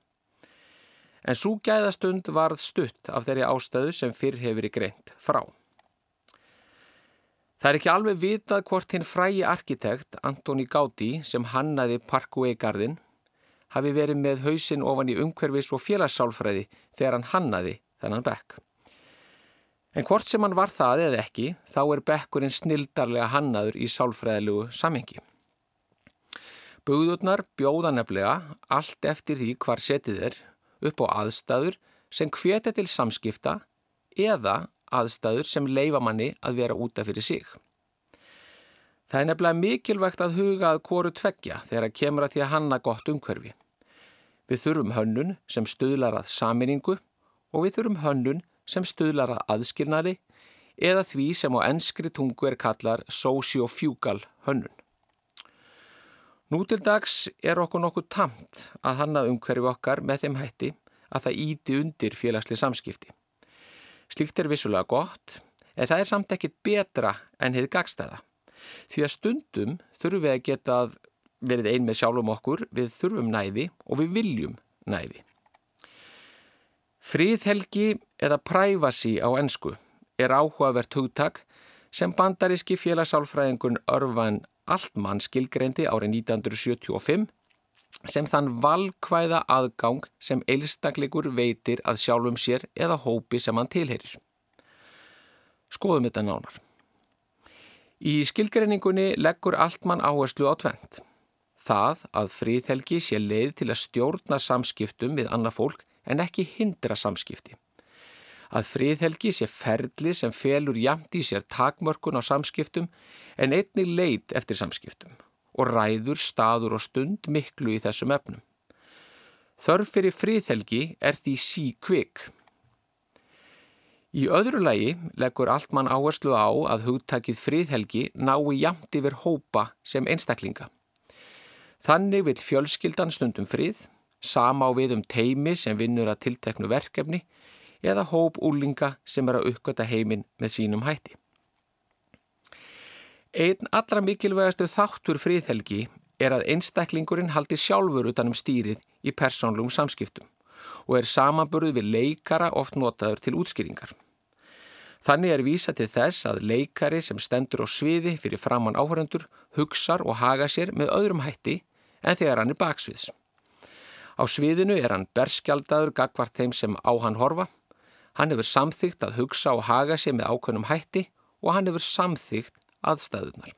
En svo gæðastund varð stutt af þeirri ástöðu sem fyrr hefur í greint frá. Það er ekki alveg vitað hvort hinn frægi arkitekt Antoni Gaudi sem hannaði Parkveigarðin hafi verið með hausin ofan í umhverfis og félagssálfræði þegar hann hannaði þennan bekk. En hvort sem hann var það eða ekki, þá er bekkurinn snildarlega hannaður í sálfræðilegu samhengi. Bugðurnar bjóða nefnilega allt eftir því hvar setið er upp á aðstæður sem hveta til samskipta eða aðstæður sem leifa manni að vera útaf fyrir sig. Það er nefnilega mikilvægt að huga að koru tveggja þegar að kemur að því að hanna gott umhverfi. Við þurfum hönnun sem stuðlar að saminningu og við þurfum hönnun sem stuðlar að aðskilnaði eða því sem á enskri tungu er kallar sociofjúkal hönnun. Nú til dags er okkur nokkuð tamt að hanna umhverju okkar með þeim hætti að það íti undir félagsli samskipti. Slíkt er vissulega gott, en það er samt ekkit betra en hefði gagstæða. Því að stundum þurfum við að geta verið ein með sjálfum okkur, við þurfum næði og við viljum næði. Fríðhelgi eða privacy á ennsku er áhugavert hugtak sem bandaríski félagsálfræðingun Örvan Altmann skilgreindi árið 1975 sem þann valkvæða aðgang sem einstakleikur veitir að sjálfum sér eða hópi sem hann tilherir. Skoðum þetta nánar. Í skilgreiningunni leggur Altmann áherslu á tvent. Það að fríðhelgi sé leið til að stjórna samskiptum við annað fólk en ekki hindra samskipti. Að friðhelgi sé ferli sem felur jamt í sér takmörkun á samskiptum en einnig leit eftir samskiptum og ræður staður og stund miklu í þessum efnum. Þörf fyrir friðhelgi er því síkvik. Í öðru lagi leggur allt mann áherslu á að hugtakið friðhelgi nái jamt yfir hópa sem einstaklinga. Þannig vil fjölskyldan stundum frið sama á við um teimi sem vinnur að tilteknu verkefni eða hóp úlinga sem er að uppgöta heiminn með sínum hætti. Einn allra mikilvægastu þáttur fríðhelgi er að einstaklingurinn haldi sjálfur utanum stýrið í persónlum samskiptum og er samanburð við leikara oft notaður til útskýringar. Þannig er vísa til þess að leikari sem stendur á sviði fyrir framann áhörendur hugsar og haga sér með öðrum hætti en þegar hann er baksviðs. Á sviðinu er hann berskjaldadur gagvart þeim sem á hann horfa. Hann hefur samþygt að hugsa og haga sér með ákveðnum hætti og hann hefur samþygt aðstæðunar.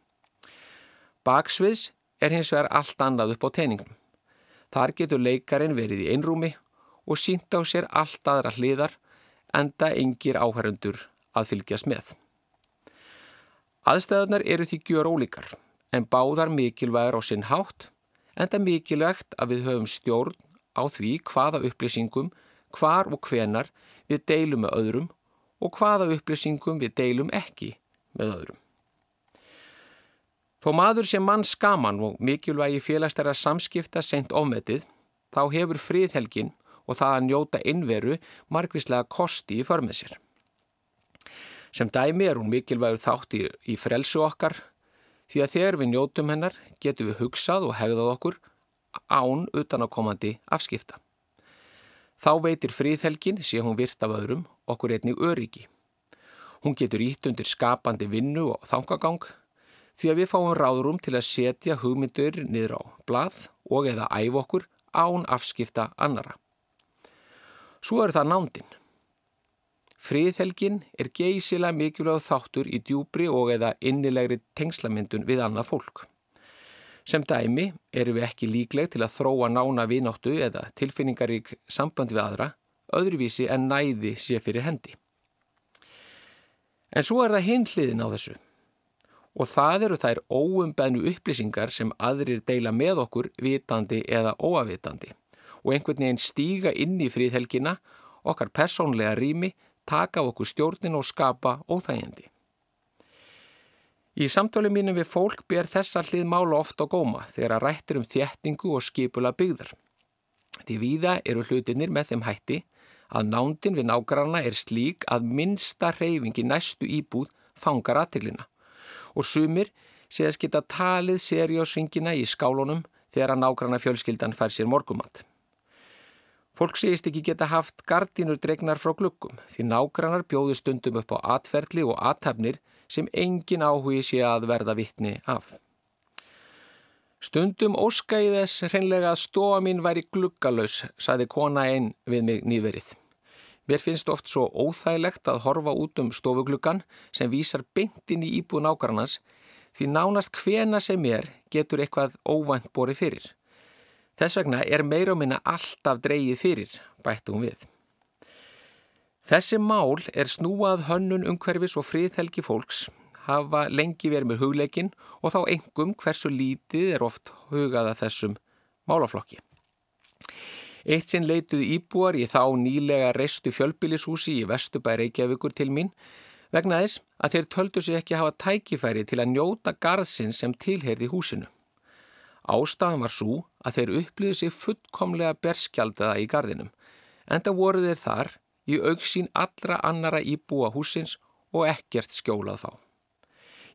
Baksviðs er hins vegar allt annað upp á teiningum. Þar getur leikarin verið í einrúmi og sínt á sér allt aðra hliðar enda engir áhærundur að fylgjast með. Aðstæðunar eru því gjör ólíkar en báðar mikilvægur á sinn hátt enda mikilvægt að við höfum stjórn á því hvaða upplýsingum, hvar og hvenar við deilum með öðrum og hvaða upplýsingum við deilum ekki með öðrum. Þó maður sem mann skaman og mikilvægi félagstæra samskipta seint ofmetið, þá hefur fríðhelgin og það að njóta innveru margvíslega kosti í förmið sér. Sem dæmi er hún mikilvægur þátt í, í frelsu okkar því að þegar við njótum hennar getum við hugsað og hegðað okkur án utan á komandi afskipta. Þá veitir fríðhelgin sé hún virt af öðrum okkur einnig öryggi. Hún getur ítt undir skapandi vinnu og þangagang því að við fáum ráðrum til að setja hugmyndur niður á blað og eða æf okkur án afskipta annara. Svo er það nándin. Fríðhelgin er geysilega mikilvæg þáttur í djúbri og eða innilegri tengslamyndun við annað fólk. Sem dæmi eru við ekki líkleg til að þróa nána vináttu eða tilfinningarík samband við aðra, öðruvísi en næði sé fyrir hendi. En svo er það hinliðin á þessu og það eru þær óumbeðnu upplýsingar sem aðrir deila með okkur vitandi eða óavitandi og einhvern veginn stíga inn í fríðhelgina, okkar persónlega rými, taka okkur stjórnin og skapa óþægindi. Í samtölu mínum við fólk ber þessa hlið mála oft á góma þegar rættir um þéttingu og skipula byggðar. Því víða eru hlutinir með þeim hætti að nándin við nágranna er slík að minnsta reyfingi næstu íbúð fangar aðtiklina og sumir sé að skita talið seriósringina í skálunum þegar að nágranna fjölskyldan fær sér morgumat. Fólk segist ekki geta haft gardínur dregnar frá glukkum því nágrannar bjóðu stundum upp á atferðli og aðtæfnir sem engin áhugi sé að verða vittni af. Stundum óska í þess hreinlega að stofa mín væri gluggalös, saði kona einn við mig nýverið. Mér finnst oft svo óþægilegt að horfa út um stofugluggan sem vísar beintin í íbúð nákvæmans því nánast hvena sem er getur eitthvað óvænt borið fyrir. Þess vegna er meira og minna alltaf dreyið fyrir, bættum við. Þessi mál er snúað hönnun umhverfis og friðhelgi fólks, hafa lengi verið með hugleikin og þá engum hversu lítið er oft hugaða þessum málaflokki. Eitt sinn leituðu íbúar í þá nýlega reistu fjölbílishúsi í Vestubæri Reykjavíkur til mín vegna þess að þeir töldu sig ekki hafa tækifæri til að njóta garðsinn sem tilherði húsinu. Ástafan var svo að þeir upplýði sig fullkomlega berskjaldaða í garðinum en það voru þeir þar í auksín allra annara íbúa húsins og ekkert skjólað þá.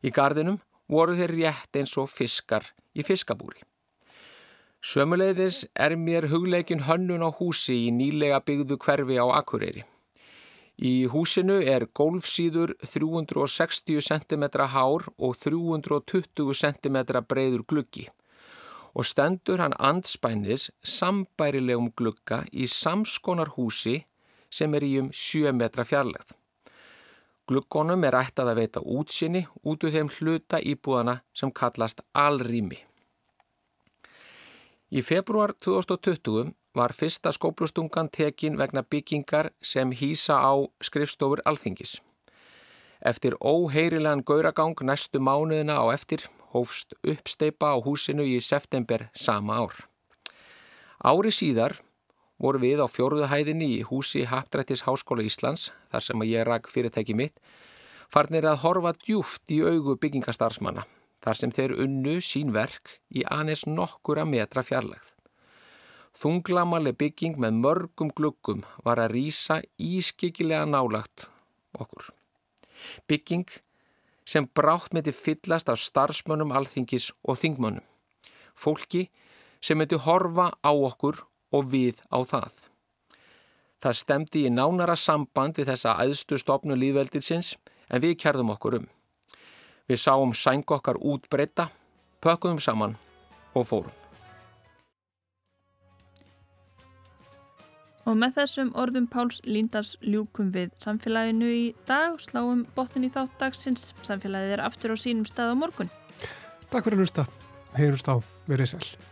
Í garðinum voru þeir rétt eins og fiskar í fiskabúri. Sömuleiðis er mér hugleikin hönnun á húsi í nýlega byggðu hverfi á Akureyri. Í húsinu er gólfsýður 360 cm hár og 320 cm breyður gluggi og stendur hann andspænis sambærilegum glugga í samskonar húsi sem er í um 7 metra fjarlægð. Gluggonum er ættað að veita útsinni út úr þeim hluta íbúðana sem kallast alrými. Í februar 2020 var fyrsta skóplustungan tekin vegna byggingar sem hýsa á skrifstofur alþingis. Eftir óheirilegan gauragang næstu mánuðina á eftir hófst uppsteipa á húsinu í september sama ár. Ári síðar voru við á fjóruðahæðinni í húsi Haptrættis Háskóla Íslands, þar sem ég rak fyrirtæki mitt, farnir að horfa djúft í augu byggingastarfsmanna þar sem þeir unnu sín verk í aðeins nokkura metra fjarlægð. Þunglamaleg bygging með mörgum gluggum var að rýsa ískikilega nálagt okkur. Bygging sem brátt myndi fyllast af starfsmönnum alþingis og þingmönnum. Fólki sem myndi horfa á okkur og við á það. Það stemdi í nánara samband við þessa aðstu stopnu líðveldilsins en við kjærðum okkur um. Við sáum sæng okkar útbreyta, pökkuðum saman og fórum. Og með þessum orðum Páls Líndals ljúkum við samfélaginu í dag, sláum botin í þátt dagsins, samfélagið er aftur á sínum stað á morgun. Takk fyrir að hlusta, heyrumst á, verið sæl.